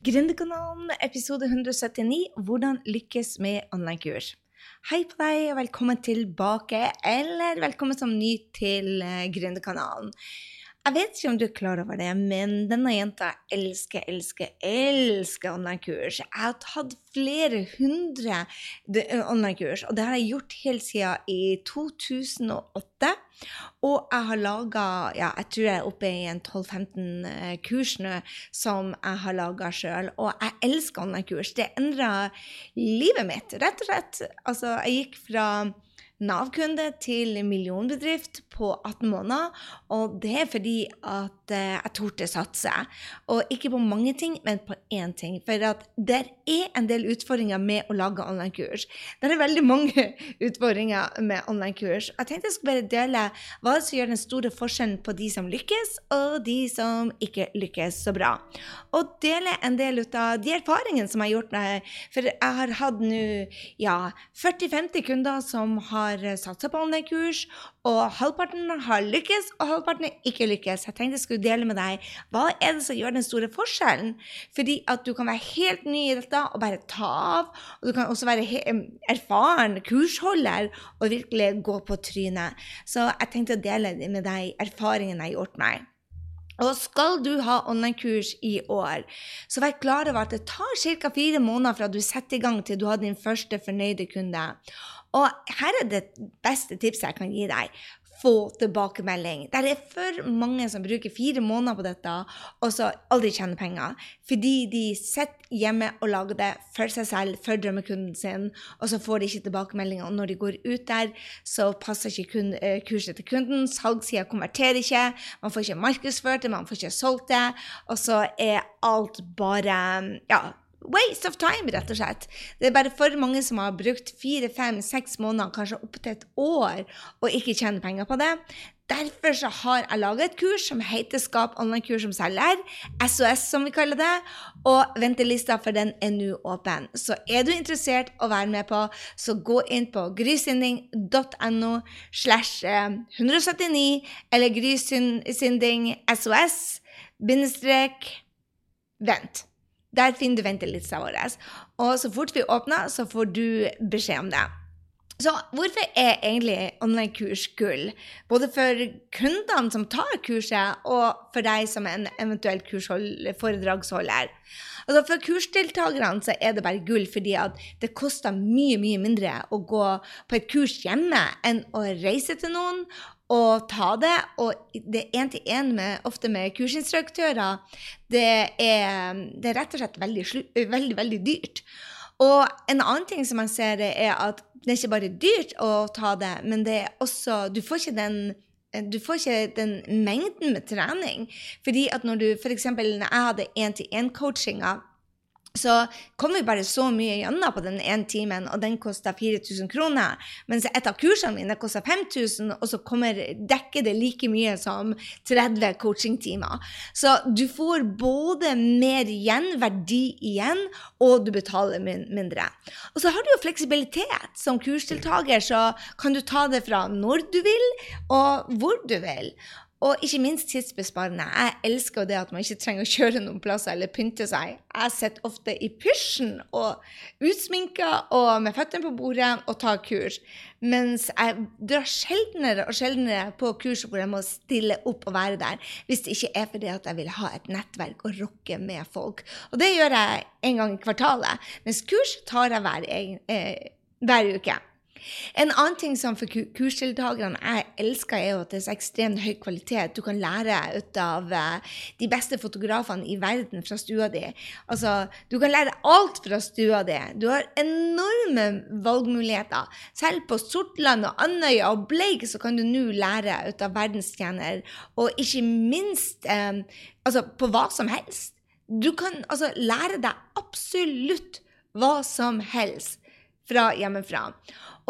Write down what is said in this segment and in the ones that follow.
Gründerkanalen, episode 179 Hvordan lykkes med online-kurs. Hei på deg, og velkommen tilbake, eller velkommen som ny til eh, Gründerkanalen. Jeg vet ikke om du er klar over det, men denne jenta elsker, elsker, elsker online-kurs. Jeg har tatt flere hundre online-kurs, og det har jeg gjort helt siden i 2008. Og jeg har laga ja, jeg tror jeg er oppe i en 12-15 kurs nå som jeg har laga sjøl. Og jeg elsker online-kurs. Det endra livet mitt, rett og slett. Altså, jeg gikk fra Nav-kunde til millionbedrift på 18 måneder. Og det er fordi at eh, jeg torde satse. Og ikke på mange ting, men på én ting. For at det er en del utfordringer med å lage online-kurs. Det er veldig mange utfordringer med online-kurs. Jeg tenkte jeg skulle bare dele hva som gjør den store forskjellen på de som lykkes, og de som ikke lykkes så bra. Og dele en del ut av de erfaringene som jeg har gjort. For jeg har hatt nå ja, 40-50 kunder som har har satsa på online-kurs, og halvparten har lykkes, og halvparten har ikke lykkes. Jeg tenkte jeg skulle dele med deg hva er det som gjør den store forskjellen. Fordi at du kan være helt ny i dette og bare ta av. Og du kan også være erfaren kursholder og virkelig gå på trynet. Så jeg tenkte å dele med deg erfaringene jeg har gjort meg. Og skal du ha online-kurs i år, så vær klar over at det tar ca. fire måneder fra du setter i gang til du har din første fornøyde kunde. Og her er det beste tipset jeg kan gi deg. Få tilbakemelding. Det er for mange som bruker fire måneder på dette, og så aldri tjener penger. Fordi de sitter hjemme og lager det for seg selv, for drømmekunden sin, og så får de ikke tilbakemeldinger. Og når de går ut der, så passer ikke kun, uh, kurset til kunden. Salgssida konverterer ikke. Man får ikke markedsført det, man får ikke solgt det. Og så er alt bare ja, waste of time, rett og slett. Det er bare for mange som har brukt fire, fem, seks måneder, kanskje opptil et år, og ikke tjener penger på det. Derfor så har jeg laget et kurs som heter Skap online-kurs som selger. SOS, som vi kaller det. Og ventelista for den er nå åpen. Så er du interessert å være med på, så gå inn på grysynding.no slash 179 eller grysynding SOS bindestrek vent. Der finner du ventelista vår. Og så fort vi åpner, så får du beskjed om det. Så hvorfor er egentlig online-kurs gull? Både for kundene som tar kurset, og for deg som en eventuell foredragsholder. Altså For kursdeltakerne så er det bare gull, fordi det koster mye mye mindre å gå på et kurs hjemme enn å reise til noen og ta det. Og det er én-til-én ofte med kursinstruktører, det er, det er, rett og slett veldig, veldig, veldig dyrt. Og en annen ting som man ser, er at det er ikke bare dyrt å ta det, men det er også Du får ikke den du får ikke den mengden med trening. Fordi at når du f.eks. når jeg hadde én-til-én-coachinga så kom vi bare så mye gjennom på den ene timen, og den kosta 4000 kroner. Mens et av kursene mine kosta 5000, og så kommer, dekker det like mye som 30 coachingtimer. Så du får både mer igjen, verdi igjen, og du betaler mindre. Og så har du jo fleksibilitet. Som kursdeltaker så kan du ta det fra når du vil, og hvor du vil. Og ikke minst tidsbesparende. Jeg elsker det at man ikke trenger å kjøre noen plasser eller pynte seg. Jeg sitter ofte i pysjen og utsminka og med føttene på bordet og tar kurs. Mens jeg drar sjeldnere og sjeldnere på kurs hvor jeg må stille opp og være der. Hvis det ikke er fordi at jeg vil ha et nettverk og rocke med folk. Og det gjør jeg en gang i kvartalet. Mens kurs tar jeg hver, eh, hver uke. En annen ting som for kursdeltakerne jeg elsker, er jo at det er så ekstremt høy kvalitet. Du kan lære ut av eh, de beste fotografene i verden fra stua di. Altså, du kan lære alt fra stua di. Du har enorme valgmuligheter. Selv på Sortland og Andøya og Bleik så kan du nå lære ut av verdenstjener. og ikke minst eh, altså på hva som helst. Du kan altså lære deg absolutt hva som helst fra hjemmefra.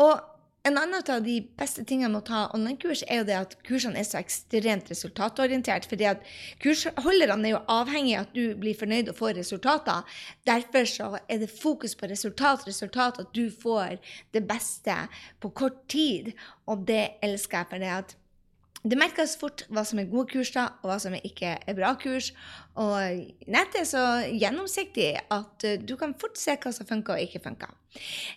Og en annen av de beste tingene med å ta online-kurs, er jo det at kursene er så ekstremt resultatorientert. fordi at kursholderne er jo avhengig av at du blir fornøyd og får resultater. Derfor så er det fokus på resultat, resultat, at du får det beste på kort tid. Og det elsker jeg. for det at det merkes fort hva som er gode kurs, da, og hva som ikke er bra kurs. Og nettet er så gjennomsiktig at uh, du kan fort se hva som funker og ikke funker.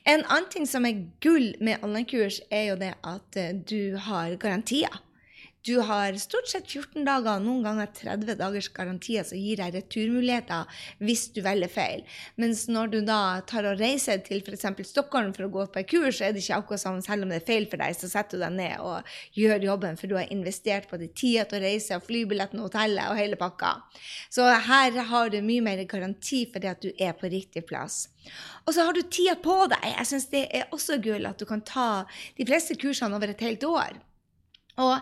En annen ting som er gull med online-kurs, er jo det at uh, du har garantier. Du har stort sett 14 dager, noen ganger 30 dagers garantier som gir deg returmuligheter hvis du velger feil. Mens når du da tar og reiser til f.eks. Stockholm for å gå på et kurs, så er det ikke akkurat sånn selv om det er feil for deg, så setter du deg ned og gjør jobben, for du har investert på det tida til å reise, og flybilletten, hotellet og hele pakka. Så her har du mye mer garanti for det at du er på riktig plass. Og så har du tida på deg. Jeg syns det er også gull at du kan ta de fleste kursene over et helt år. Og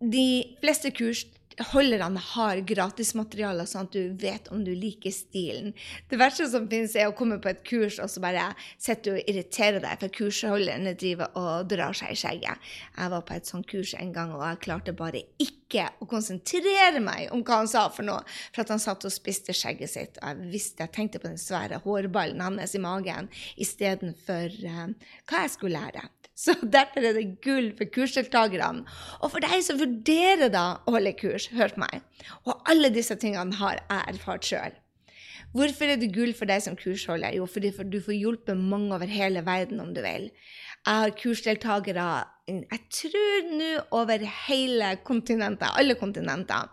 de fleste kursholderne har gratismaterialer, sånn at du vet om du liker stilen. Det verste som finnes, er å komme på et kurs og så bare sitte og irritere deg, for kursholderne driver og drar seg i skjegget. Jeg var på et sånt kurs en gang, og jeg klarte bare ikke å konsentrere meg om hva han sa for noe, for at han satt og spiste skjegget sitt. Og jeg visste, jeg tenkte på den svære hårballen hans i magen istedenfor uh, hva jeg skulle lære. Så derfor er det gull for kursdeltakerne. Og for deg som vurderer da å holde kurs, hør på meg. Og alle disse tingene har jeg erfart sjøl. Hvorfor er det gull for deg som kursholder? Jo, fordi du får hjulpet mange over hele verden om du vil. Jeg har kursdeltakere jeg tror nå over hele kontinentet, alle kontinenter.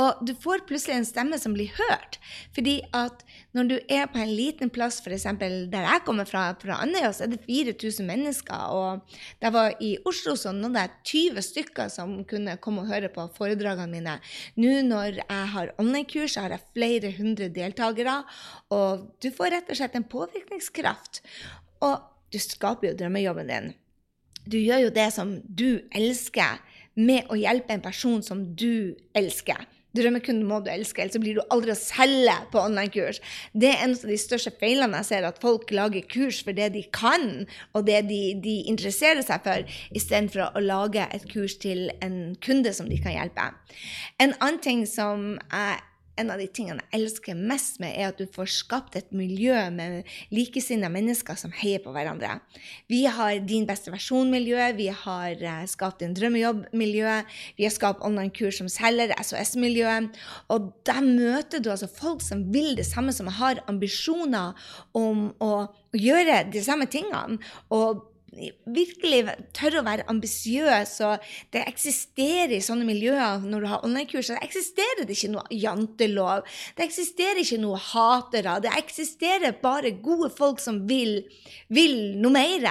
Og du får plutselig en stemme som blir hørt. Fordi at når du er på en liten plass, f.eks. der jeg kommer fra, fra Andøya, så er det 4000 mennesker. Og jeg var i Oslo, så nådde jeg 20 stykker som kunne komme og høre på foredragene mine. Nå når jeg har online-kurs, har jeg flere hundre deltakere. Og du får rett og slett en påvirkningskraft. Og du skaper jo drømmejobben din. Du gjør jo det som du elsker, med å hjelpe en person som du elsker. Drømmekunden må du elske, ellers blir du aldri å selge på online-kurs. Det er en av de største feilene jeg ser, at folk lager kurs for det de kan, og det de, de interesserer seg for, istedenfor å lage et kurs til en kunde som de kan hjelpe. En annen ting som jeg en av de tingene jeg elsker mest med, er at du får skapt et miljø med likesinnede mennesker som heier på hverandre. Vi har Din beste versjon-miljø, vi har uh, skapt en drømmejobb-miljø, vi har skapt online-kurs som selger, SOS-miljø. Og der møter du altså folk som vil det samme, som har ambisjoner om å gjøre de samme tingene. og virkelig tørre å være ambisiøs. og Det eksisterer i sånne miljøer når du har online-kurs. Det eksisterer ikke noe jantelov. Det eksisterer ikke noe hatere. Det eksisterer bare gode folk som vil, vil noe mer.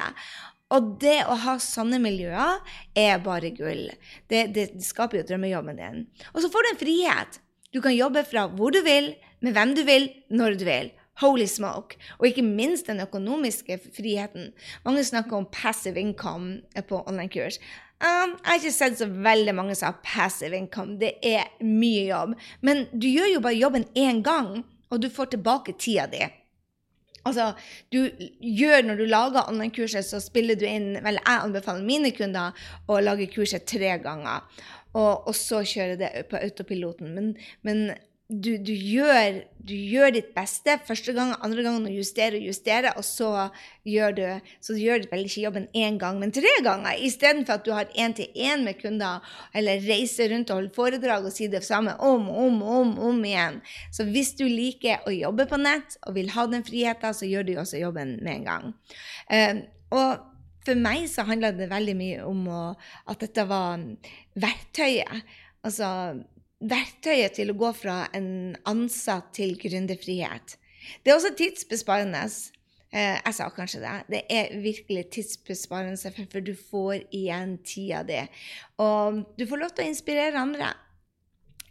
Og det å ha sånne miljøer er bare gull. Det, det, det skaper jo drømmejobben din. Og så får du en frihet. Du kan jobbe fra hvor du vil, med hvem du vil, når du vil. Holy smoke. Og ikke minst den økonomiske friheten. Mange snakker om passive income på online-kurs. Um, jeg har ikke sett så veldig mange som har passive income. Det er mye jobb. Men du gjør jo bare jobben én gang, og du får tilbake tida di. Altså, du gjør Når du lager online-kurset, så spiller du inn Vel, jeg anbefaler mine kunder å lage kurset tre ganger, og, og så kjøre det på autopiloten. Men, men du, du, gjør, du, gjør, ditt beste første gang, andre gang, og justerer og justerer, og så gjør du så du gjør vel ikke jobben én gang, men tre ganger, istedenfor at du har én-til-én med kunder, eller reiser rundt og holder foredrag og sier det samme om og om, om, om igjen. Så hvis du liker å jobbe på nett og vil ha den friheten, så gjør du også jobben med en gang. Uh, og for meg så handla det veldig mye om å, at dette var verktøyet. Altså verktøyet til å gå fra en ansatt til gründerfrihet. Det er også tidsbesparende. Eh, jeg sa kanskje det. Det er virkelig tidsbesparende, for du får igjen tida di. Og du får lov til å inspirere andre.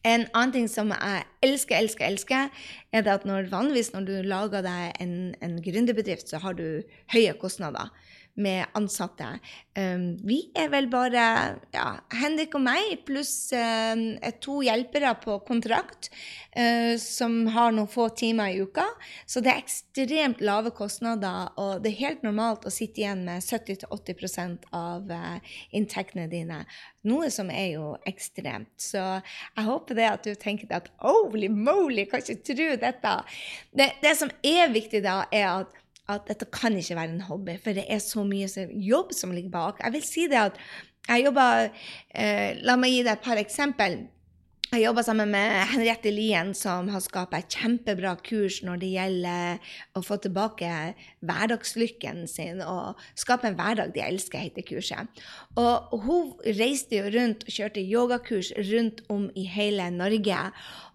En annen ting som jeg elsker, elsker, elsker, er at når, vanligvis når du lager deg en, en gründerbedrift, så har du høye kostnader med ansatte. Um, vi er vel bare ja, Henrik og meg pluss um, to hjelpere på kontrakt uh, som har noen få timer i uka. Så det er ekstremt lave kostnader, og det er helt normalt å sitte igjen med 70-80% av uh, inntektene dine. Noe som er jo ekstremt. Så jeg håper det at du tenker at holy moly, kan ikke tro dette. Det, det som er viktig da, er at at dette kan ikke være en hobby, for det er så mye jobb som ligger bak. Jeg vil si det at jeg jobber eh, La meg gi deg et par eksempel. Jeg jobber sammen med Henriette Lien, som har skapt et kjempebra kurs når det gjelder å få tilbake hverdagslykken sin og skape en hverdag de elsker, heter kurset. Og hun reiste jo rundt og kjørte yogakurs rundt om i hele Norge.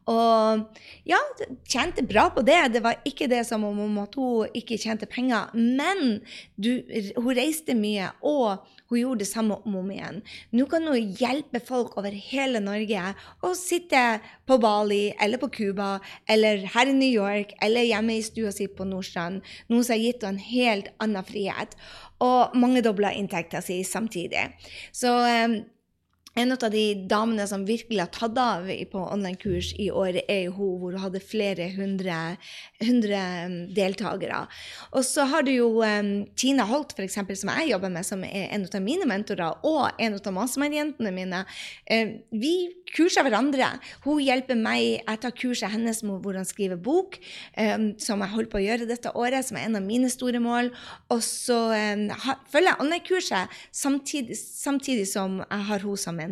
Og ja, tjente bra på det. Det var ikke det som om at hun ikke tjente penger. Men du, hun reiste mye, og hun gjorde det samme om og om igjen. Nå kan hun hjelpe folk over hele Norge å sitte på Bali eller på Cuba eller her i New York eller hjemme i stua si på Nordstrand. Noe som har gitt henne en helt annen frihet. Og mangedobla inntekta si samtidig. Så um, en av de damene som virkelig har tatt av på online-kurs i år, er jo hun hvor hun hadde flere hundre, hundre um, deltakere. Og så har du jo um, Tina Holt, for eksempel, som jeg jobber med, som er en av mine mentorer, og en av mastermind-jentene mine. Uh, vi kurser hverandre. Hun hjelper meg. Jeg tar kurset hennes med hvordan skrive bok, um, som jeg holder på å gjøre dette året, som er en av mine store mål. Og så um, følger jeg online-kurset samtidig, samtidig som jeg har hun som mentor.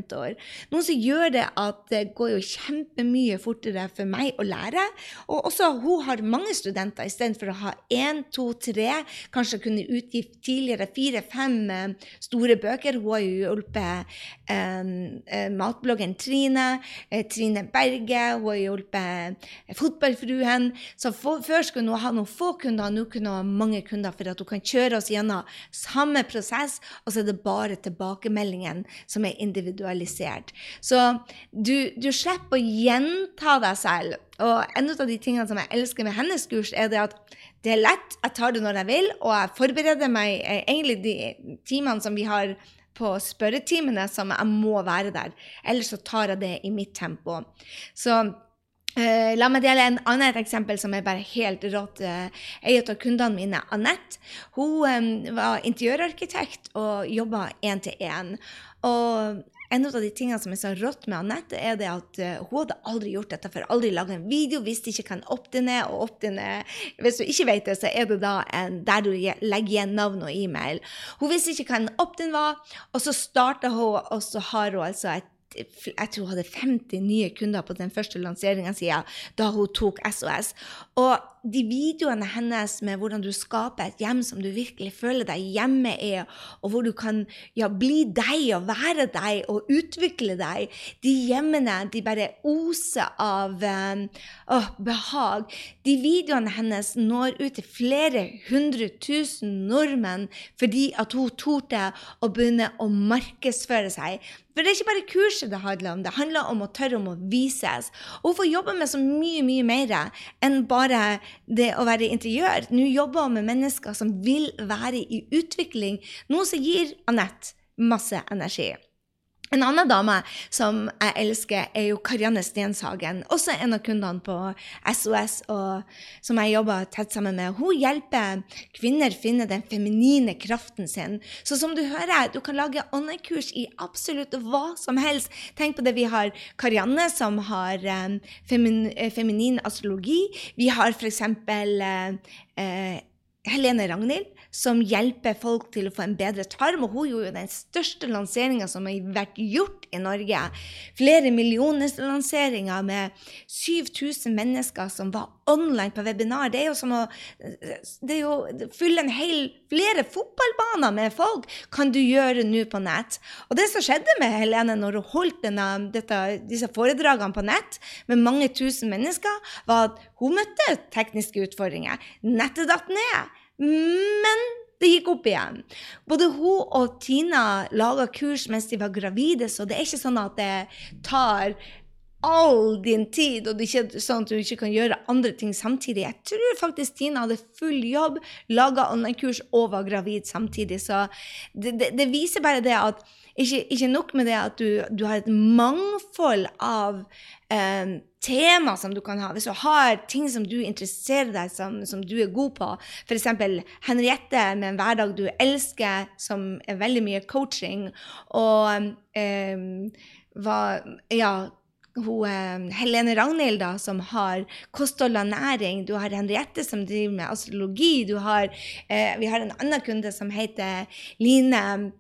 Noe som gjør det at det går jo kjempemye fortere for meg å lære. Og også hun har mange studenter istedenfor å ha én, to, tre, kanskje kunne utgitt tidligere fire-fem uh, store bøker. Hun har jo hjulpet matbloggen Trine, uh, Trine Berge, hun har hjulpet Fotballfruen. Så for, før skulle hun ha noen få kunder, nå kunne hun ha mange kunder for at hun kan kjøre oss gjennom samme prosess, og så er det bare tilbakemeldingen som er individualisert. Så du, du slipper å gjenta deg selv. Og en av de tingene som jeg elsker med hennes kurs, er det at det er lett. Jeg tar det når jeg vil, og jeg forbereder meg eh, egentlig de timene som vi har på spørretimene, som jeg må være der. Ellers så tar jeg det i mitt tempo. Så Uh, la meg dele en annet eksempel som er bare helt rått. Uh, en av kundene mine, Anette, hun um, var interiørarkitekt og jobba én til én. Og en av de tingene som er så rått med Anette, er det at uh, hun hadde aldri gjort dette før. Aldri laga en video, visste ikke hva en opt-in er. Og opt-in Hvis du ikke vet det, så er det da en, der du legger igjen navn og e-mail. Hun visste ikke hva en opt-in var, og så starta hun, og så har hun altså et jeg tror hun hadde 50 nye kunder på den første lanseringa da hun tok SOS. Og de videoene hennes med hvordan du skaper et hjem som du virkelig føler deg hjemme i, og hvor du kan ja, bli deg og være deg og utvikle deg, de hjemmene de bare oser av um, oh, behag. De videoene hennes når ut til flere hundre tusen nordmenn fordi at hun torde å begynne å markedsføre seg. For det er ikke bare kurset det handler om, det handler om å tørre om å vises. Og hun får jobbe med så mye, mye mer enn bare det å være interiør. Nå jobber hun med mennesker som vil være i utvikling, noe som gir Anette masse energi. En annen dame som jeg elsker, er jo Karianne Stenshagen. Også en av kundene på SOS, og som jeg jobber tett sammen med. Hun hjelper kvinner finne den feminine kraften sin. Så som du hører, du kan lage åndekurs i absolutt hva som helst. Tenk på det vi har Karianne, som har um, femin, eh, feminin astrologi. Vi har f.eks. Uh, uh, Helene Ragnhild, som hjelper folk til å få en bedre tarm. Og hun gjorde jo den største lanseringa som har vært gjort i Norge. Flere millioners lanseringer med 7000 mennesker som var online på webinar. Det er jo som å det er jo, fylle en hel, flere fotballbaner med folk kan du gjøre nå på nett. Og det som skjedde med Helene når hun holdt denne, dette, disse foredragene på nett med mange tusen mennesker, var at hun møtte tekniske utfordringer. Nettet datt ned. Men det gikk opp igjen. Både hun og Tina laga kurs mens de var gravide, så det er ikke sånn at det tar all din tid, og det er ikke sånn at du ikke kan gjøre andre ting samtidig. Jeg tror faktisk Tina hadde full jobb, laga online-kurs og var gravid samtidig. Så det, det, det, viser bare det at ikke, ikke nok med det at du, du har et mangfold av eh, tema som du kan ha. Hvis du har ting som du interesserer deg som, som du er god på, f.eks. Henriette med en hverdag du elsker, som er veldig mye coaching, og eh, hva, ja, hun, eh, Helene Ragnhild, da, som har kosthold og næring. Du har Henriette, som driver med astrologi. Har, eh, vi har en annen kunde som heter Line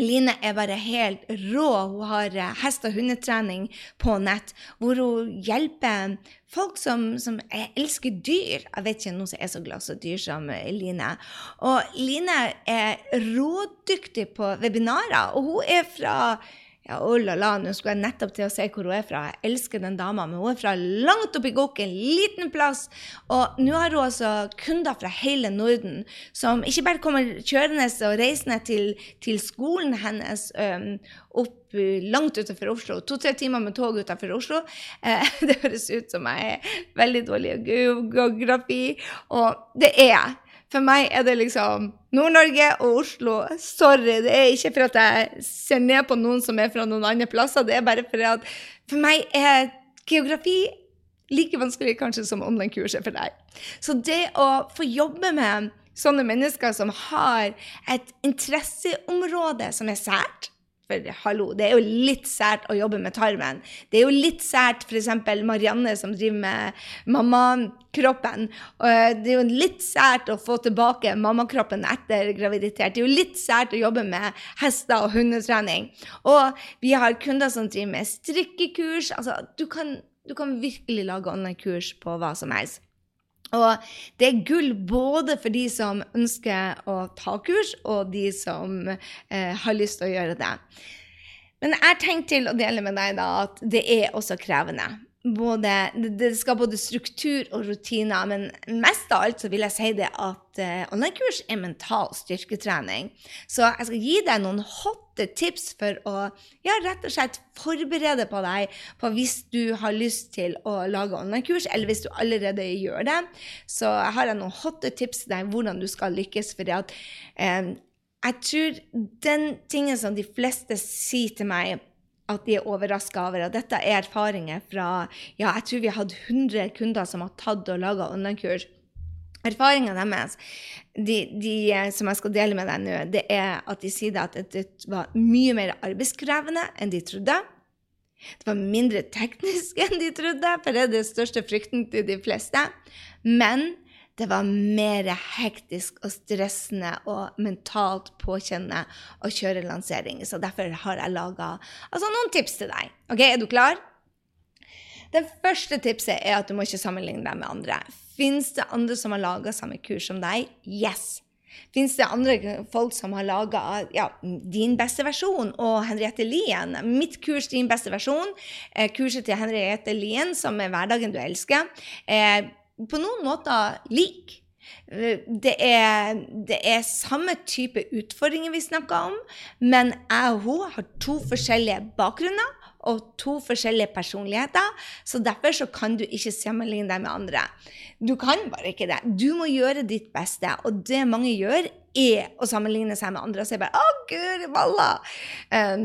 Line er bare helt rå. Hun har eh, hest- og hundetrening på nett, hvor hun hjelper folk som, som elsker dyr. Jeg vet ikke noen som er så glad i dyr som Line. Og Line er rådyktig på webinarer, og hun er fra ja, oh la la, nå skulle jeg nettopp til å se hvor hun er fra. Jeg elsker den dama, men hun er fra langt oppi Gokk, en liten plass. Og nå har hun altså kunder fra hele Norden som ikke bare kommer kjørende og reisende til, til skolen hennes um, opp langt utenfor Oslo. To-tre timer med tog utenfor Oslo. Eh, det høres ut som jeg er veldig dårlig i geografi, og det er jeg. For meg er det liksom Nord-Norge og Oslo. Sorry, det er ikke for at jeg ser ned på noen som er fra noen andre plasser. Det er bare for at for meg er geografi like vanskelig kanskje som online-kurset for deg. Så det å få jobbe med sånne mennesker som har et interesseområde som er sært, for hallo, det er jo litt sært å jobbe med tarmen. Det er jo litt sært f.eks. Marianne som driver med mammakroppen. Det er jo litt sært å få tilbake mammakroppen etter graviditet. Det er jo litt sært å jobbe med hester og hundetrening. Og vi har kunder som driver med strikkekurs. Altså, du kan, du kan virkelig lage online-kurs på hva som helst. Og det er gull både for de som ønsker å ta kurs, og de som eh, har lyst til å gjøre det. Men jeg tenkte til å dele med deg da, at det er også krevende både, det skal både struktur og rutiner, men mest av alt så vil jeg si det at uh, online-kurs er mental styrketrening. Så jeg skal gi deg noen hotte tips for å ja, rett og slett forberede på deg på hvis du har lyst til å lage online-kurs, eller hvis du allerede gjør det. Så jeg har noen hotte tips til deg hvordan du skal lykkes. fordi at um, jeg tror den tingen som de fleste sier til meg at de er overraska over. Og dette er erfaringer fra ja, jeg tror vi har hatt 100 kunder som har tatt og laga online-kurs. Erfaringene deres de, de, som jeg skal dele med deg nå, det er at de sier at det var mye mer arbeidskrevende enn de trodde. Det var mindre teknisk enn de trodde, for det er det største frykten til de fleste. Men det var mer hektisk og stressende og mentalt påkjennende å kjøre lansering. Så derfor har jeg laga altså, noen tips til deg. Ok, Er du klar? Det første tipset er at du må ikke sammenligne deg med andre. Fins det andre som har laga samme kurs som deg? Yes! Fins det andre folk som har laga ja, din beste versjon og Henriette Lien? Mitt kurs Din beste versjon, eh, kurset til Henriette Lien, som er Hverdagen du elsker. Eh, på noen måter lik. Det er, det er, samme type utfordringer vi snakker om, men jeg og hun har to forskjellige bakgrunner og to forskjellige personligheter. Så derfor så kan du ikke sammenligne deg med andre. Du kan bare ikke det. Du må gjøre ditt beste, og det mange gjør, er å sammenligne seg med andre og si bare 'Å, guri malla'. Um,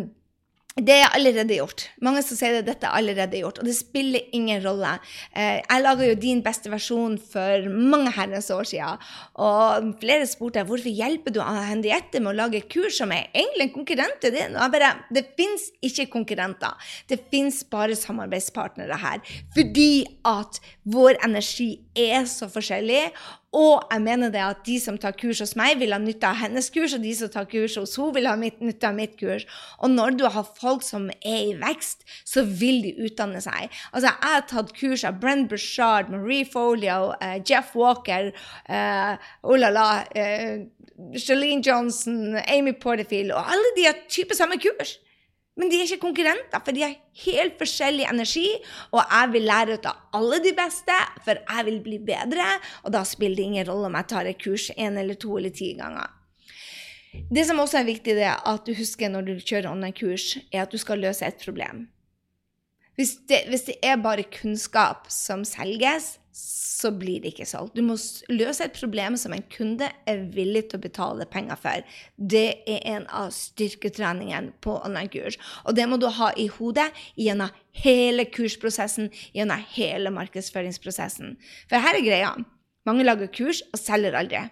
det er allerede gjort. Mange som sier at dette er allerede gjort, og det spiller ingen rolle. Eh, jeg laga jo din beste versjon for mange herrens år siden, og flere spurte hvorfor hjelper du Henriette med å lage kurs som er egentlig en konkurrent til din. Og jeg bare, det fins ikke konkurrenter. Det fins bare samarbeidspartnere her. Fordi at vår energi er så forskjellig, og jeg mener det at de som tar kurs hos meg, vil ha nytte av hennes kurs, og de som tar kurs hos henne, vil ha nytte av mitt kurs. Og når du har folk som er i vekst, så vil de utdanne seg. Altså, jeg har tatt kurs av Brent Bushard, Marie Folio, uh, Jeff Walker, uh, oh la la, uh, Shalene Johnson, Amy Porterfield, og alle de har type samme kurs. Men de er ikke konkurrenter, for de har helt forskjellig energi. Og jeg vil lære ut av alle de beste, for jeg vil bli bedre. Og da spiller det ingen rolle om jeg tar et kurs én eller to eller ti ganger. Det som også er viktig, er at du husker når du kjører online-kurs, er at du skal løse et problem. Hvis det, hvis det er bare kunnskap som selges, så blir det ikke solgt. Du må løse et problem som en kunde er villig til å betale penger for. Det er en av styrketreningene på online-kurs. Og det må du ha i hodet gjennom hele kursprosessen, gjennom hele markedsføringsprosessen. For her er greia. Mange lager kurs og selger aldri.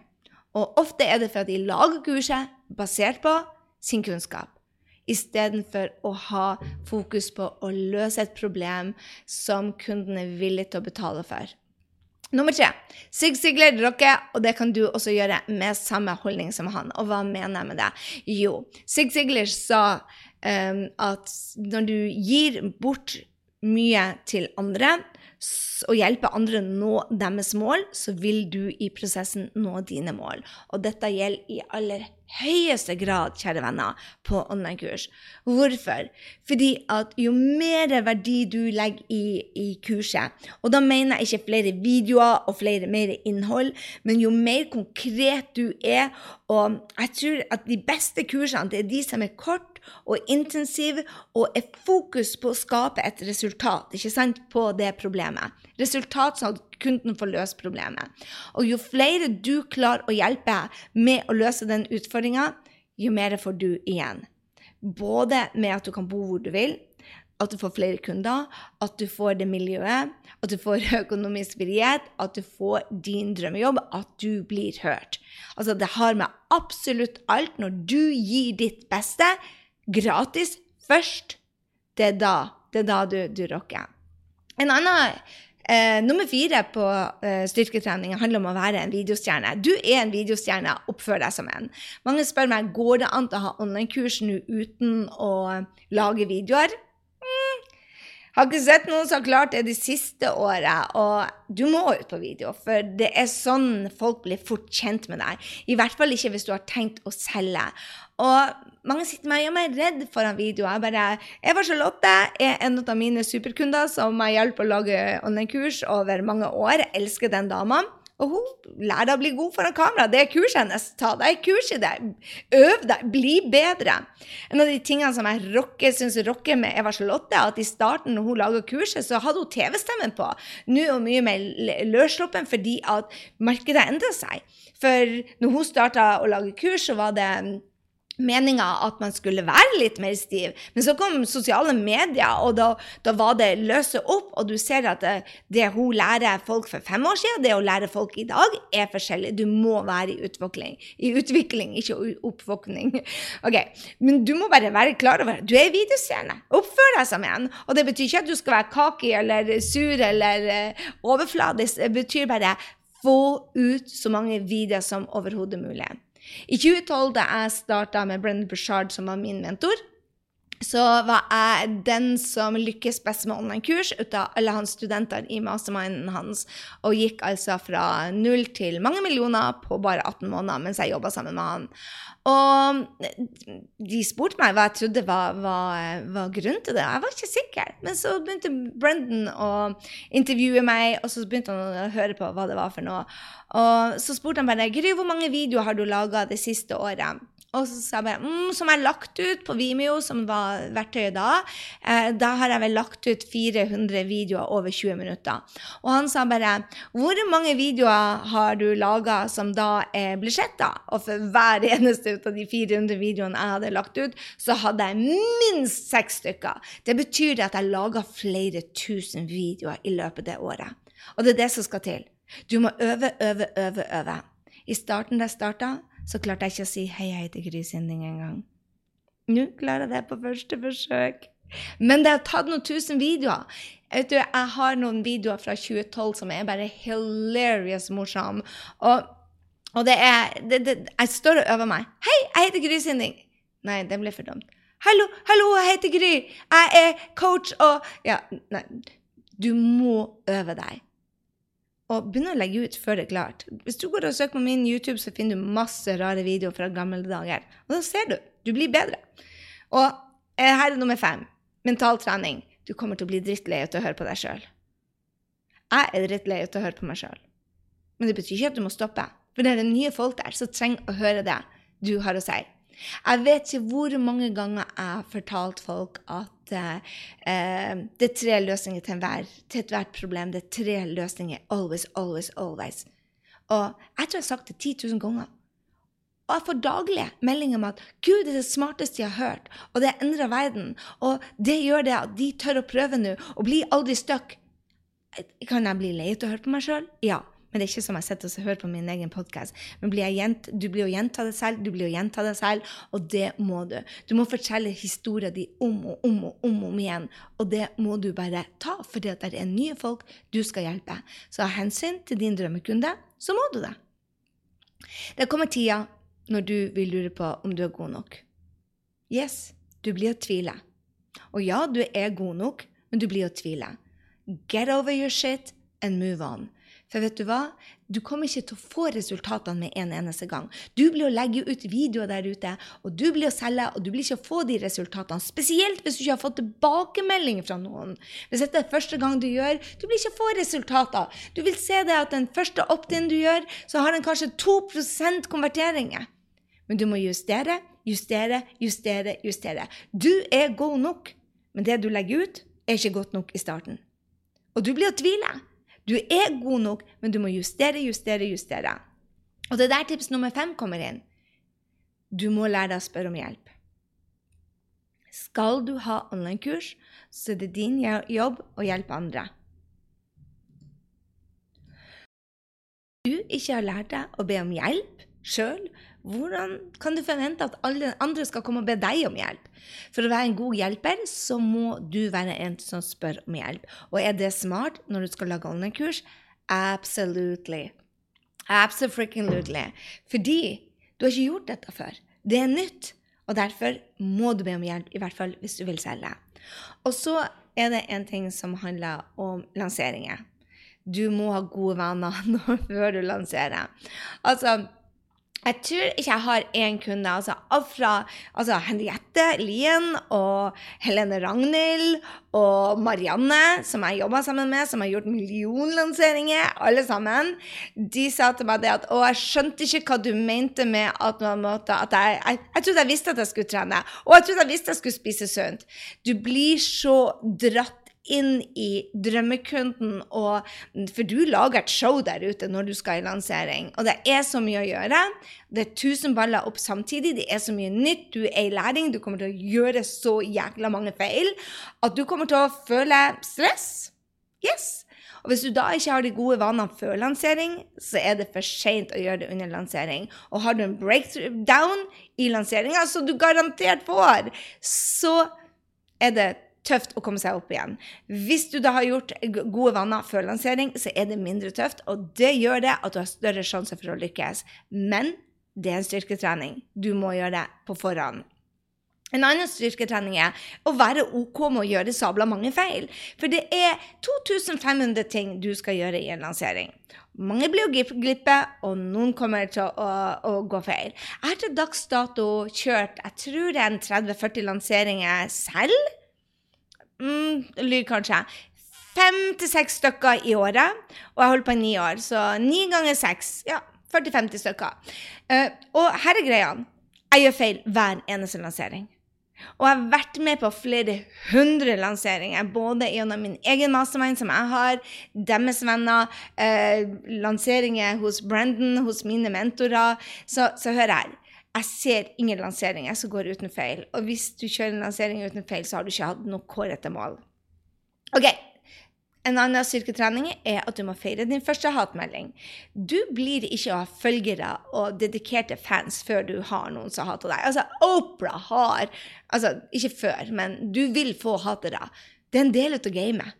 Og ofte er det for at de lager kurset basert på sin kunnskap istedenfor å ha fokus på å løse et problem som kunden er villig til å betale for. Nummer tre. Sig Sigler rocker, og det kan du også gjøre med samme holdning som han. Og hva mener jeg med det? Jo, Sig Sigler sa um, at når du gir bort mye til andre, og hjelpe andre å nå deres mål, så vil du i prosessen nå dine mål. Og dette gjelder i aller høyeste grad, kjære venner, på online-kurs. Hvorfor? Fordi at jo mer verdi du legger i, i, kurset, og da mener jeg ikke flere videoer og flere mer innhold, men jo mer konkret du er, og jeg tror at de beste kursene, det er de som er kort og intensiv og er fokus på å skape et resultat ikke sant, på det problemet. Resultat sånn at kunden får løst problemet. Og jo flere du klarer å hjelpe med å løse den utfordringa, jo mer får du igjen. Både med at du kan bo hvor du vil, at du får flere kunder, at du får det miljøet, at du får økonomisk frihet, at du får din drømmejobb, at du blir hørt. Altså, det har med absolutt alt når du gir ditt beste, gratis først, det er da, det er da du, du rocker. En annen Eh, nummer fire på eh, styrketrening handler om å være en videostjerne. Du er en videostjerne, oppfør deg som en. Mange spør meg går det an å ha online-kurs nå uten å lage videoer. Har ikke sett noen som har klart det de siste åra. Og du må ut på video, for det er sånn folk blir fort kjent med deg. I hvert fall ikke hvis du har tenkt å selge. Og mange sitter med og er redd foran video. Jeg bare Eva Charlotte er en av mine superkunder som jeg hjulpet å lage online-kurs over mange år. Jeg elsker den dama. Og hun lærer å bli god foran kamera. Det er kurset hennes. Ta deg kurs i det. Øv deg. Bli bedre. En av de tingene som jeg rocker, syns rocker med Eva Charlotte, at i starten når hun laga kurset, så hadde hun TV-stemmen på. Nå er hun mye mer løssluppen fordi at markedet endrer seg. For når hun starta å lage kurs, så var det meninga at man skulle være litt mer stiv. Men så kom sosiale medier, og da, da var det løse opp. Og du ser at det, det, hun lærer folk for fem år siden, det å lære folk i dag, er forskjellig. Du må være i utvikling. I utvikling, ikke oppvåkning. Okay. Men du må bare være klar over du er videostjerne. Oppfør deg som en. Og det betyr ikke at du skal være kaki eller sur eller uh, overfladisk. Det betyr bare få ut så mange videoer som overhodet mulig. I 2012, da jeg starta med Brendan Bushard, som var min mentor, så var jeg den som lykkes best med online-kurs ut av alle hans studenter i masterminden hans, og gikk altså fra null til mange millioner på bare 18 måneder mens jeg jobba sammen med han. Og de spurte meg hva jeg trodde var, var, var grunnen til det. Jeg var ikke sikker. Men så begynte Brendan å intervjue meg, og så begynte han å høre på hva det var for noe. Og så spurte han bare Gry, hvor mange videoer har du laga det siste året? Og så sa jeg bare mm, Som er lagt ut på Vimeo, som var verktøyet da. Eh, da har jeg vel lagt ut 400 videoer over 20 minutter. Og han sa bare Hvor mange videoer har du laga som da eh, blir sett, da? Og for hver eneste av de 400 videoene jeg hadde lagt ut, så hadde jeg minst seks stykker. Det betyr at jeg laga flere tusen videoer i løpet av det året. Og det er det som skal til. Du må øve, øve, øve, øve. I starten da jeg starta, så klarte jeg ikke å si 'hei, jeg heter Gry Sinding' engang. Nå klarer jeg det på første forsøk. Men det har tatt noen tusen videoer. Vet du, Jeg har noen videoer fra 2012 som er bare hilarious morsomme. Og, og, det er det, det, Jeg står og øver meg. 'Hei, jeg heter Gry Sinding'. Nei, det ble for dumt. 'Hallo, hallo, jeg heter Gry. Jeg er coach og Ja, nei. Du må øve deg og begynne å legge ut før det er klart. Hvis du går og søker på min YouTube, så finner du masse rare videoer fra gamle dager. Og da ser du. Du blir bedre. Og eh, her er nummer fem. Mental trening. Du kommer til å bli drittlei av å høre på deg sjøl. Jeg er drittlei av å høre på meg sjøl. Men det betyr ikke at du må stoppe. For det er nye folk der som trenger å høre det du har å si. Jeg vet ikke hvor mange ganger jeg har fortalt folk at uh, det er tre løsninger til ethvert problem. Det er tre løsninger. Always, always, always. Og jeg tror jeg har sagt det 10 000 ganger. Og jeg får daglig meldinger om at Gud det er det smarteste jeg har hørt, og det endrer verden. Og det gjør det at de tør å prøve nå, og blir aldri stuck. Kan jeg bli lei av å høre på meg sjøl? Ja. Men det er ikke som jeg sitter og hører på min egen podkast. Men blir gjent, du blir å gjenta det selv, du blir å gjenta det selv, og det må du. Du må fortelle historien din om og om og om, om igjen, og det må du bare ta, for det er nye folk du skal hjelpe. Så av hensyn til din drømmekunde, så må du det. Det kommer tida når du vil lure på om du er god nok. Yes, du blir å tvile. Og ja, du er god nok, men du blir å tvile. Get over your shit and move on. For vet du hva? Du kommer ikke til å få resultatene med en eneste gang. Du blir å legge ut videoer der ute, og du blir å selge, og du blir ikke å få de resultatene. Spesielt hvis du ikke har fått tilbakemelding fra noen. Hvis dette er første gang du gjør, du blir ikke å få resultater. Du vil se det at den første opt-in du gjør, så har den kanskje 2% konverteringer. Men du må justere, justere, justere, justere. Du er god nok, men det du legger ut, er ikke godt nok i starten. Og du blir å tvile. Du er god nok, men du må justere, justere, justere. Og det er der tips nummer fem kommer inn. Du må lære deg å spørre om hjelp. Skal du ha online-kurs, så er det din jobb å hjelpe andre. du ikke har lært deg å be om hjelp sjøl, hvordan kan du forvente at alle andre skal komme og be deg om hjelp? For å være en god hjelper, så må du være en som spør om hjelp. Og er det smart når du skal lage online-kurs? Absolutely. Absolutely. Fordi du har ikke gjort dette før. Det er nytt. Og derfor må du be om hjelp, i hvert fall hvis du vil selge. Og så er det en ting som handler om lanseringer. Du må ha gode vaner før du lanserer. Altså, jeg tror ikke jeg har én kunde. Altså, alt fra altså Henriette Lien og Helene Ragnhild og Marianne, som jeg jobba sammen med, som har gjort millionlanseringer, alle sammen, de sa til meg det at Å, jeg skjønte ikke hva du mente med at, måte, at jeg, jeg, jeg trodde jeg visste at jeg skulle trene, og jeg trodde jeg visste jeg skulle spise sunt. Du blir så dratt inn i drømmekunden, og, for du lager et show der ute når du skal i lansering. Og det er så mye å gjøre. Det er tusen baller opp samtidig. Det er så mye nytt. Du er i læring. Du kommer til å gjøre så jækla mange feil at du kommer til å føle stress. Yes. Og hvis du da ikke har de gode vanene før lansering, så er det for seint å gjøre det under lansering. Og har du en breakdown i lanseringa, som du garantert får, så er det tøft å komme seg opp igjen. Hvis du da har gjort gode vaner før lansering, så er det mindre tøft, og det gjør det at du har større sjanse for å lykkes. Men det er en styrketrening. Du må gjøre det på forhånd. En annen styrketrening er å være OK med å gjøre sabla mange feil. For det er 2500 ting du skal gjøre i en lansering. Mange blir å glippe, og noen kommer til å, å, å gå feil. Jeg har til dags dato kjørt jeg tror det er en 30-40 lanseringer selv mm, lyr kanskje. Fem til seks stykker i året, og jeg holder på i ni år. Så ni ganger seks, ja, 40-50 stykker. Uh, og her er greia. Jeg gjør feil hver eneste lansering. Og jeg har vært med på flere hundre lanseringer, både gjennom min egen mastermind som jeg har, deres venner, eh, lanseringer hos Brandon, hos mine mentorer. Så, så hør her. Jeg ser ingen lanseringer som går uten feil. Og hvis du kjører en lansering uten feil, så har du ikke hatt noe kårete mål. Ok, En annen styrketrening er at du må feire din første hatmelding. Du blir ikke å ha følgere og dedikerte fans før du har noen som hater deg. Altså, Opera har Altså, ikke før, men du vil få hatere. Det er en del av gamet.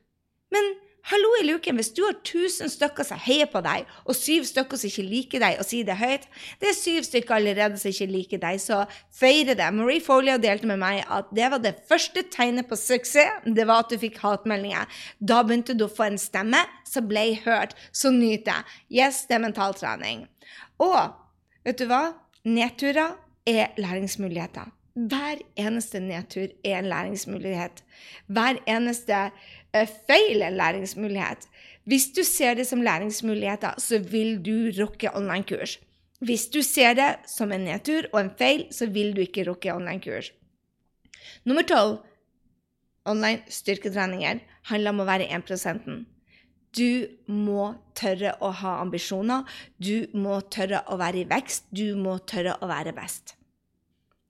Men Hallo i luken, hvis du har 1000 stykker som heier på deg, og syv stykker som ikke liker deg, og sier det høyt Det er syv stykker allerede som ikke liker deg, så feire det. Marie Folio delte med meg at det var det første tegnet på suksess. Det var at du fikk hatmeldinger. Da begynte du å få en stemme som ble hørt. Så nyt det. Yes, det er mentaltrening. Og vet du hva? Nedturer er læringsmuligheter. Hver eneste nedtur er en læringsmulighet. Hver eneste feil en læringsmulighet. Hvis du ser det som læringsmuligheter, så vil du rocke online-kurs. Hvis du ser det som en nedtur og en feil, så vil du ikke rocke online-kurs. Nummer tolv online styrketreninger handler om å være 1 Du må tørre å ha ambisjoner. Du må tørre å være i vekst. Du må tørre å være best.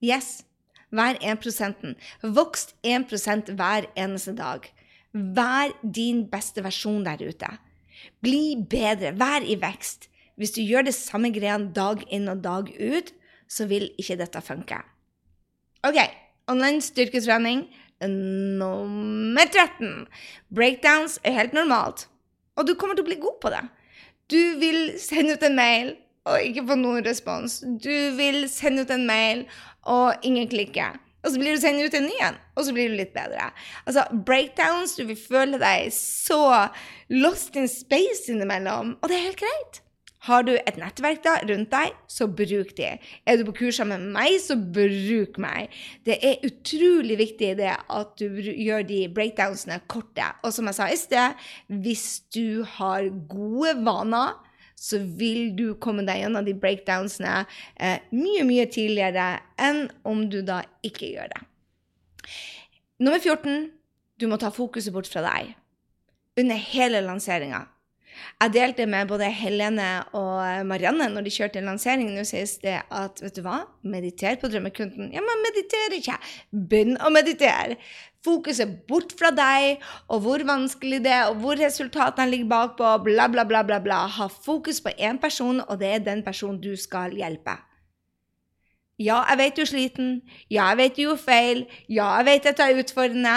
Yes, vær 1% Vokst 1% hver eneste dag. Vær din beste versjon der ute. Bli bedre. Vær i vekst. Hvis du gjør det samme greiene dag inn og dag ut, så vil ikke dette funke. OK. Online styrketrening nummer 13. Breakdowns er helt normalt, og du kommer til å bli god på det. Du vil sende ut en mail og ikke få noen respons. Du vil sende ut en mail, og ingen klikker. Og så blir du sendt ut en ny en, og så blir du litt bedre. Altså, breakdowns, du vil føle deg så lost in space innimellom, og det er helt greit. Har du et nettverk da, rundt deg, så bruk de. Er du på kurs sammen med meg, så bruk meg. Det er utrolig viktig det at du gjør de breakdownsene korte. Og som jeg sa i sted, hvis du har gode vaner, så vil du komme deg gjennom de breakdownsene eh, mye, mye tidligere enn om du da ikke gjør det. Nummer 14. Du må ta fokuset bort fra deg under hele lanseringa. Jeg delte med både Helene og Marianne når de kjørte lansering nå sist, det at vet du hva, mediter på drømmekunden. Ja, men mediter ikke. Begynn å meditere. Fokuset bort fra deg og hvor vanskelig det er, og hvor resultatene ligger bakpå, bla, bla, bla, bla, bla. Ha fokus på én person, og det er den personen du skal hjelpe. Ja, jeg vet du er sliten. Ja, jeg vet du gjorde feil. Ja, jeg vet dette er utfordrende.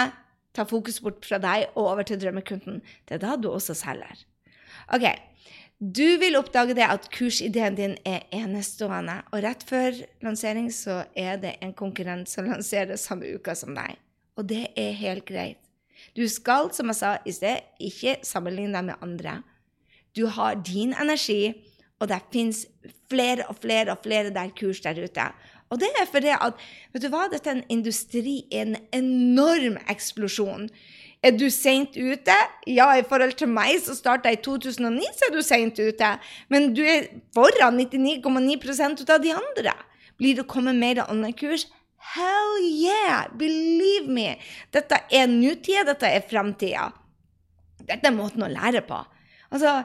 Ta fokus bort fra deg og over til drømmekunden. Det er da du også selger. Ok, du vil oppdage det at kursideen din er enestående, og rett før lansering så er det en konkurrent som lanserer samme uka som deg. Og det er helt greit. Du skal, som jeg sa i sted, ikke sammenligne deg med andre. Du har din energi, og det fins flere og flere og flere der kurs der ute. Og det er fordi at vet du hva, dette er en industri, en enorm eksplosjon. Er du seint ute? Ja, i forhold til meg som starta i 2009, så er du seint ute. Men du er foran 99,9% av de andre. Blir det kommet mer online-kurs? Hell yeah! Believe me! Dette er nutida, dette er framtida. Dette er måten å lære på. Altså,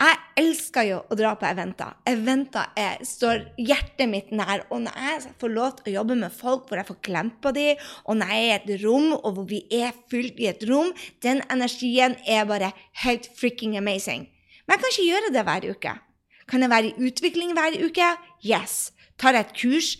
jeg elsker jo å dra på eventer. Eventer er, står hjertet mitt nær. Og når jeg får lov til å jobbe med folk hvor jeg får klemt på dem, og når jeg er i et rom og hvor vi er fylt i et rom, den energien er bare helt freaking amazing. Men jeg kan ikke gjøre det hver uke. Kan jeg være i utvikling hver uke? Yes. Tar jeg et kurs?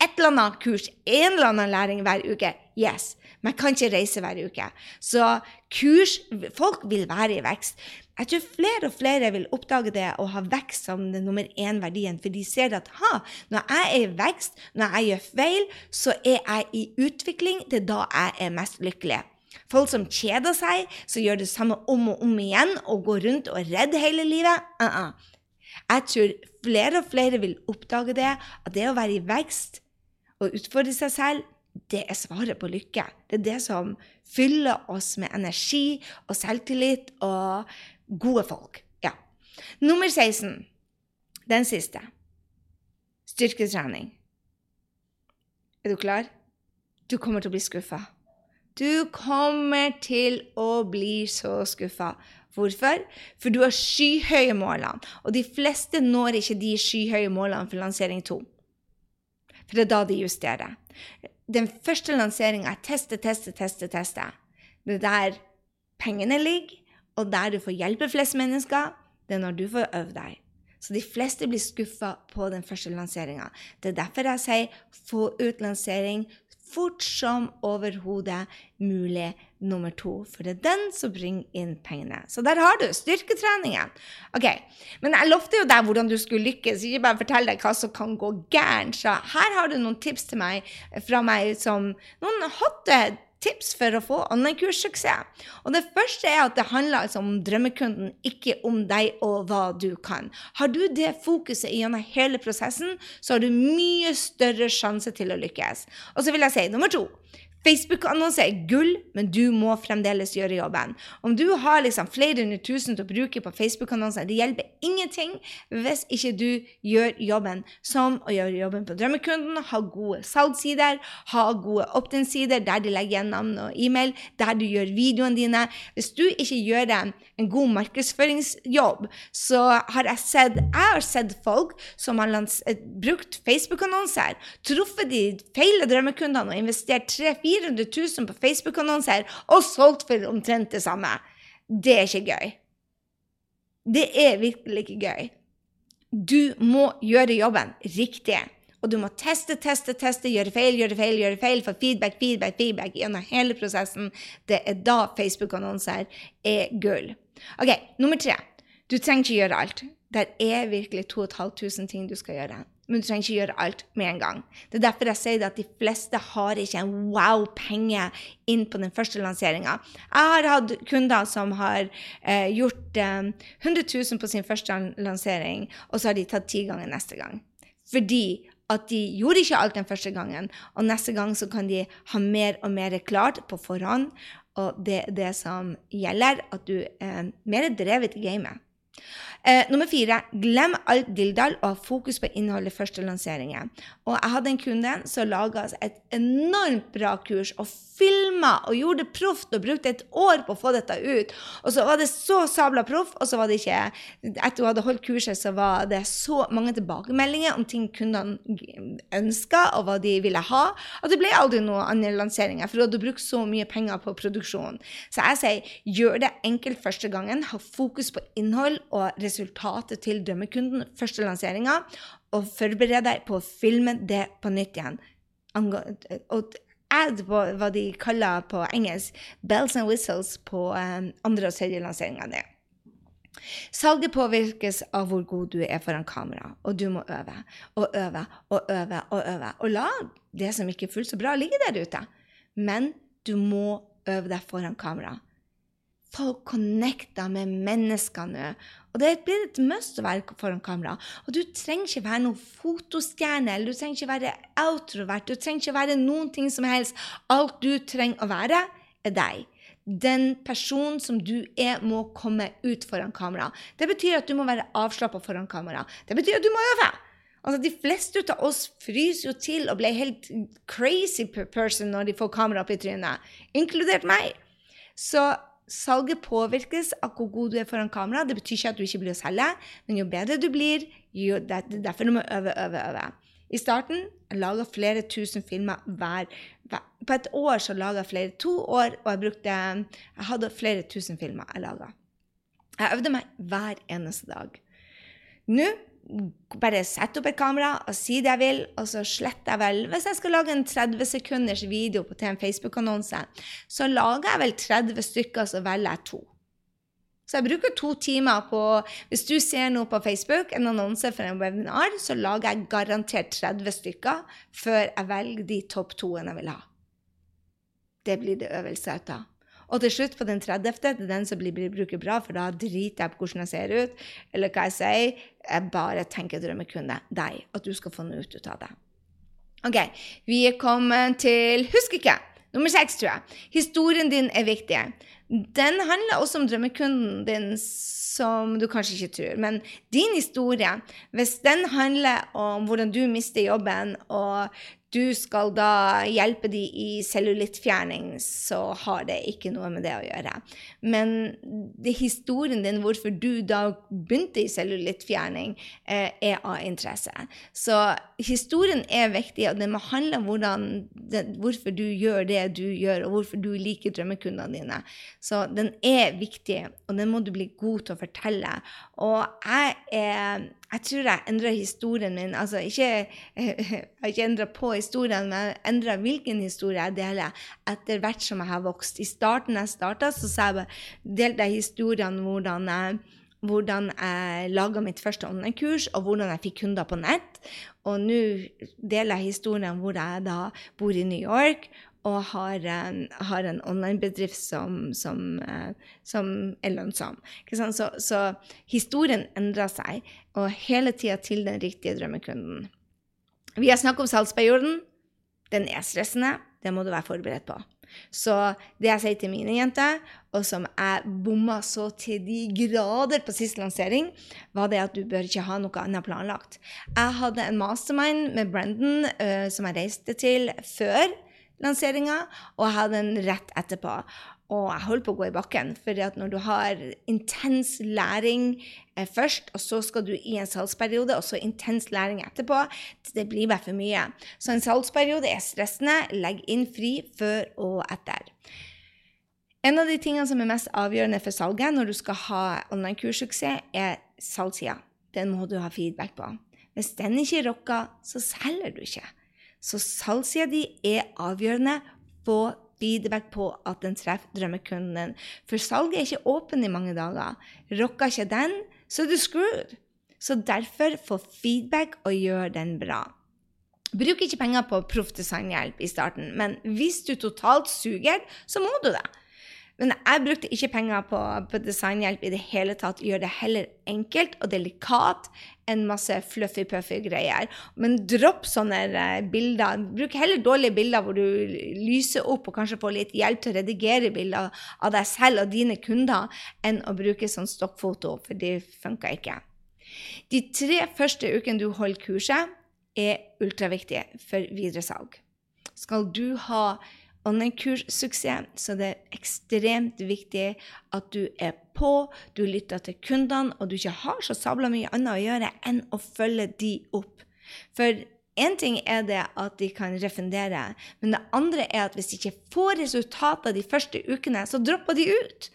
Et eller annet kurs, en eller annen læring hver uke? Yes. Men jeg kan ikke reise hver uke. Så kurs Folk vil være i vekst. Jeg tror flere og flere vil oppdage det å ha vekst som den nummer én-verdien, for de ser at ha, når jeg er i vekst, når jeg gjør feil, så er jeg i utvikling. Det er da jeg er mest lykkelig. Folk som kjeder seg, som gjør det samme om og om igjen og går rundt og er redd hele livet uh -uh. Jeg tror flere og flere vil oppdage det, at det å være i vekst og utfordre seg selv, det er svaret på lykke. Det er det som fyller oss med energi og selvtillit og Gode folk. Ja. Nummer 16. Den siste. Styrketrening. Er du klar? Du kommer til å bli skuffa. Du kommer til å bli så skuffa. Hvorfor? For du har skyhøye målene, og de fleste når ikke de skyhøye målene for lansering 2. For det er da de justerer. Den første lanseringa er teste, teste, teste, teste. Det er der pengene ligger, og der du får hjelpe flest mennesker, det er når du får øve deg. Så de fleste blir skuffa på den første lanseringa. Det er derfor jeg sier få ut lansering fort som overhodet mulig nummer to. For det er den som bringer inn pengene. Så der har du styrketreningen. Ok, Men jeg lovte jo deg hvordan du skulle lykkes, ikke bare fortelle deg hva som kan gå gærent. Så her har du noen tips til meg fra meg som noen hotte tips for å få online-kurssuksess. Og det første er at det handler altså om drømmekunden, ikke om deg og hva du kan. Har du det fokuset gjennom hele prosessen, så har du mye større sjanse til å lykkes. Og så vil jeg si nummer to Facebook-annonse er gull, men du må fremdeles gjøre jobben. Om du har liksom flere hundre tusen til å bruke på Facebook-annonser, det hjelper ingenting hvis ikke du gjør jobben. Som å gjøre jobben på drømmekunden, ha gode salgssider, ha gode opt-in-sider der de legger igjen navn og e-mail, der du gjør videoene dine. Hvis du ikke gjør en god markedsføringsjobb, så har jeg sett Jeg har sett folk som har brukt Facebook-annonser, truffet de feile drømmekundene og investert 3-4 400 000 på Facebook-annonser og solgt for omtrent det samme. Det er ikke gøy. Det er virkelig ikke gøy. Du må gjøre jobben riktig. Og du må teste, teste, teste, gjøre feil, gjøre feil, gjøre feil, få feedback, feedback, feedback gjennom hele prosessen. Det er da Facebook-annonser er gull. OK, nummer tre. Du trenger ikke gjøre alt. Det er virkelig 2500 ting du skal gjøre men du trenger ikke gjøre alt med en gang. Det er derfor jeg sier at de fleste har ikke en wow-penge inn på den første lanseringa. Jeg har hatt kunder som har eh, gjort eh, 100 000 på sin første lansering, og så har de tatt ti ganger neste gang. Fordi at de gjorde ikke alt den første gangen, og neste gang så kan de ha mer og mer klart på forhånd. Og det er det som gjelder, at du er mer drevet i gamet. Eh, nummer fire, glem alt dilldall og ha fokus på innholdet første lanseringen. Og jeg hadde en kunde som laga et enormt bra kurs og filma og gjorde det proft og brukte et år på å få dette ut. Og så var det så sabla proff, og så var det ikke Etter hun hadde holdt kurset, så var det så mange tilbakemeldinger om ting kundene ønska, og hva de ville ha, at det ble aldri noen andre lanseringer, for du hadde brukt så mye penger på produksjon. Så jeg sier gjør det enkelt første gangen, ha fokus på innhold og resultatet til drømmekunden første lanseringa, og forbered deg på å filme det på nytt igjen. Og add på hva de kaller på engelsk 'bells and whistles' på um, andre og tredje lansering av. Salget påvirkes av hvor god du er foran kamera, og du må øve og øve og øve og øve. Og la det som ikke er fullt så bra, ligge der ute. Men du må øve deg foran kamera. Folk connecter med menneskene og det blir et must å være foran kamera. Og du trenger ikke være noen fotostjerne, eller du trenger ikke være outrovert, du trenger ikke være noen ting som helst. Alt du trenger å være, er deg. Den personen som du er, må komme ut foran kamera. Det betyr at du må være avslappa foran kamera. Det betyr at du må øve. Altså, De fleste av oss fryser jo til og blir helt crazy person når de får kamera opp i trynet, inkludert meg. Så Salget påvirkes av hvor god du er foran kamera. Det betyr ikke at du ikke blir å selge, men jo bedre du blir, jo det, er derfor du må øve, øve, øve. I starten jeg laga flere tusen filmer hver, hver På et år så laga jeg flere. To år, og jeg brukte Jeg hadde flere tusen filmer jeg laga. Jeg øvde meg hver eneste dag. Nå bare sette opp et kamera og si det jeg vil, og så sletter jeg vel Hvis jeg skal lage en 30 sekunders video til en Facebook-annonse, så lager jeg vel 30 stykker, så velger jeg to. Så jeg bruker to timer på Hvis du ser noe på Facebook, en annonse for en webinar, så lager jeg garantert 30 stykker før jeg velger de topp to-ene jeg vil ha. Det blir det øvelse av. Og til slutt, på den 30., det er den som blir, bruker bra, for da driter jeg på hvordan jeg ser ut, eller hva jeg sier. Jeg bare tenker drømmekunde deg, at du skal få noe ut av det. OK, vi er kommet til Husk ikke! Nummer seks, tror jeg. Historien din er viktig. Den handler også om drømmekunden din, som du kanskje ikke tror. Men din historie, hvis den handler om hvordan du mister jobben, og du skal da hjelpe de i cellulittfjerning, så har det ikke noe med det å gjøre. Men historien din, hvorfor du da begynte i cellulittfjerning, eh, er av interesse. Så historien er viktig, og det må handle om hvorfor du gjør det du gjør, og hvorfor du liker drømmekundene dine. Så den er viktig, og den må du bli god til å fortelle. Og jeg er jeg tror jeg endra historien min. Altså ikke, jeg har ikke endra på historien, men jeg endra hvilken historie jeg deler etter hvert som jeg har vokst. I starten jeg starta, så sa jeg, delte jeg historien hvordan jeg, hvordan jeg laga mitt første online-kurs, og hvordan jeg fikk kunder på nett. Og nå deler jeg historien om hvor jeg da bor i New York, og har en, har en online-bedrift som, som, uh, som, er lønnsom. Så, så, historien endrer seg, og hele tida til den riktige drømmekunden. Vi har snakket om salgsperioden. Den er stressende. Det må du være forberedt på. Så det jeg sier til mine jenter, og som jeg bomma så til de grader på siste lansering, var det at du bør ikke ha noe annet planlagt. Jeg hadde en mastermind med Brendan uh, som jeg reiste til før lanseringa, og jeg hadde den rett etterpå. Og jeg holdt på å gå i bakken. For når du har intens læring eh, først, og så skal du i en salgsperiode, og så intens læring etterpå, det blir bare for mye. Så en salgsperiode er stressende. Legg inn fri før og etter. En av de tingene som er mest avgjørende for salget når du skal ha online-kurssuksess, er salgssida. Den må du ha feedback på. Hvis den ikke rocker, så selger du ikke. Så salgssida di er avgjørende. Få feedback på at den treffer drømmekunden. For salget er ikke åpen i mange dager. Rocker ikke den, så er du screwed. Så derfor få feedback og gjør den bra. Bruk ikke penger på proff designhjelp i starten, men hvis du totalt suger, så må du det. Men jeg brukte ikke penger på, på designhjelp i det hele tatt. Gjør det heller enkelt og delikat enn masse fluffy-puffy greier. Men dropp sånne eh, bilder. Bruk heller dårlige bilder hvor du lyser opp og kanskje får litt hjelp til å redigere bilder av deg selv og dine kunder, enn å bruke sånn stokkfoto, for det funka ikke. De tre første ukene du holder kurset, er ultraviktige for videresalg. Skal du ha online-kurssuksess, så det er ekstremt viktig at du er på, du lytter til kundene, og du ikke har så sabla mye annet å gjøre enn å følge de opp. For én ting er det at de kan refundere, men det andre er at hvis de ikke får resultater de første ukene, så dropper de ut.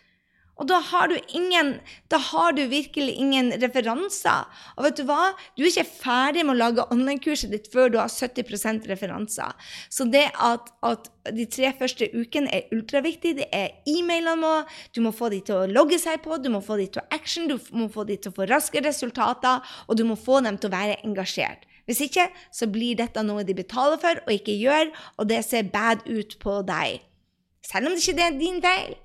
Og da har du ingen Da har du virkelig ingen referanser. Og vet du hva? Du er ikke ferdig med å lage online-kurset ditt før du har 70% referanser. Så det at, at, de tre første ukene er ultraviktig. Det er e-mailene må Du må få de til å logge seg på, du må få de til å action, du må få de til å få raske resultater, og du må få dem til å være engasjert. Hvis ikke så blir dette noe de betaler for og ikke gjør, og det ser bad ut på deg. Selv om det ikke er din feil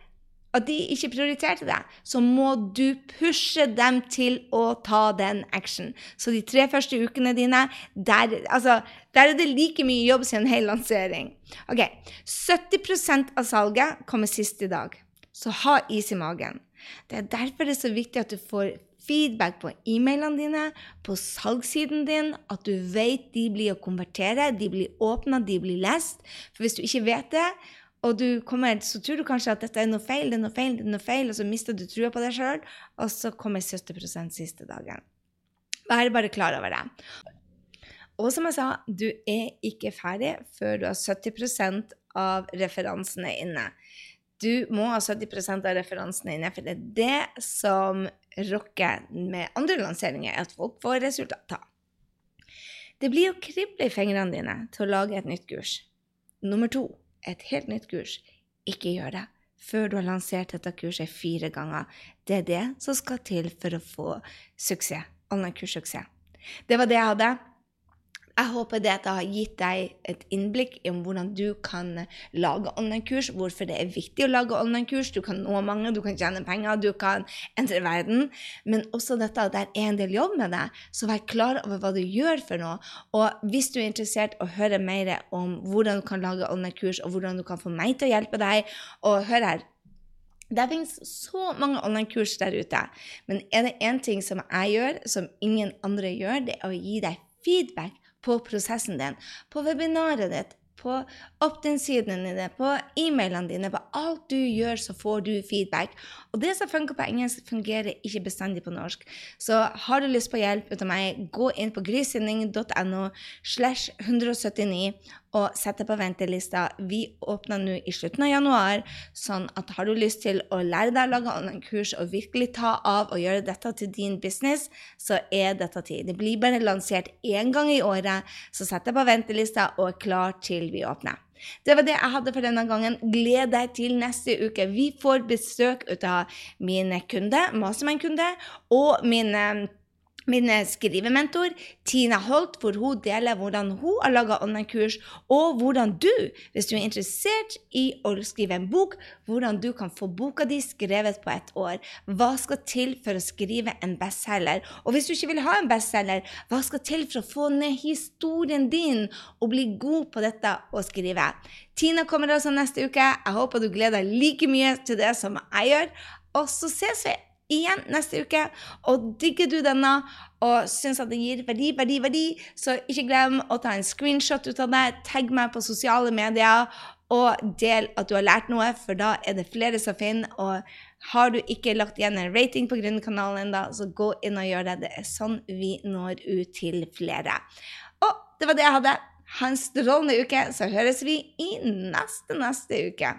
at de ikke prioriterte det, så må du pushe dem til å ta den action. Så de tre første ukene dine, der, altså, der er det like mye jobb som en hel lansering. Ok, 70% av salget kommer sist i dag, så ha is i magen. Det er derfor det er så viktig at du får feedback på e-mailene dine, på salgssiden din, at du vet de blir å konvertere, de blir åpna, de blir lest. For hvis du ikke vet det, og du kommer, så tror du kanskje at dette er noe feil, det er noe feil, det er noe feil, og så mister du trua på deg sjøl, og så kommer 70% siste dagen. Vær bare klar over det. Og som jeg sa, du er ikke ferdig før du har 70% av referansene inne. Du må ha 70% av referansene inne, for det er det som rocker med andre lanseringer, at folk får resultater. Det blir å krible i fingrene dine til å lage et nytt kurs. Nummer to et helt nytt kurs, ikke gjør det før du har lansert dette kurset fire ganger. Det er det som skal til for å få suksess. Online-kurssuksess. Det var det jeg hadde. Jeg håper det har gitt deg et innblikk i hvordan du kan lage online-kurs, hvorfor det er viktig å lage online-kurs. Du kan nå mange, du kan tjene penger, du kan endre verden. Men også dette at det er en del jobb med det, så vær klar over hva du gjør for noe. Og hvis du er interessert i å høre mer om hvordan du kan lage online-kurs, og hvordan du kan få meg til å hjelpe deg, og hør her, det finnes så mange online-kurs der ute. Men er det én ting som jeg gjør, som ingen andre gjør, det er å gi deg feedback på prosessen din, på webinaret ditt, på opt-in-sidene dine, på e-mailene dine. På alt du gjør, så får du feedback. Og det som funker på engelsk, fungerer ikke bestandig på norsk. Så har du lyst på hjelp av meg, gå inn på grysynding.no slash 179 og sett deg på ventelista. Vi åpner nå i slutten av januar, sånn at har du lyst til å lære deg å lage online-kurs og virkelig ta av og gjøre dette til din business, så er dette tid. Det blir bare lansert én gang i året, så sett deg på ventelista og er klar til vi åpner. Det var det jeg hadde for denne gangen. Gled deg til neste uke. Vi får besøk ut av min kunde, Mastermind-kunde, og min eh, min skrivementor Tina Holt, hvor hun deler hvordan hun har laga online-kurs, og hvordan du, hvis du er interessert i å skrive en bok, hvordan du kan få boka di skrevet på et år. Hva skal til for å skrive en bestselger? Og hvis du ikke vil ha en bestselger, hva skal til for å få ned historien din og bli god på dette å skrive? Tina kommer altså neste uke. Jeg håper du gleder deg like mye til det som jeg gjør. Og så ses vi igjen neste uke. Og digger du denne og syns at det gir verdi, verdi, verdi, så ikke glem å ta en screenshot ut av det. Tagg meg på sosiale medier, og del at du har lært noe, for da er det flere som finner. Og har du ikke lagt igjen en rating på Grunnkanalen ennå, så gå inn og gjør det. Det er sånn vi når ut til flere. Og det var det jeg hadde. Ha en strålende uke, så høres vi i neste neste uke.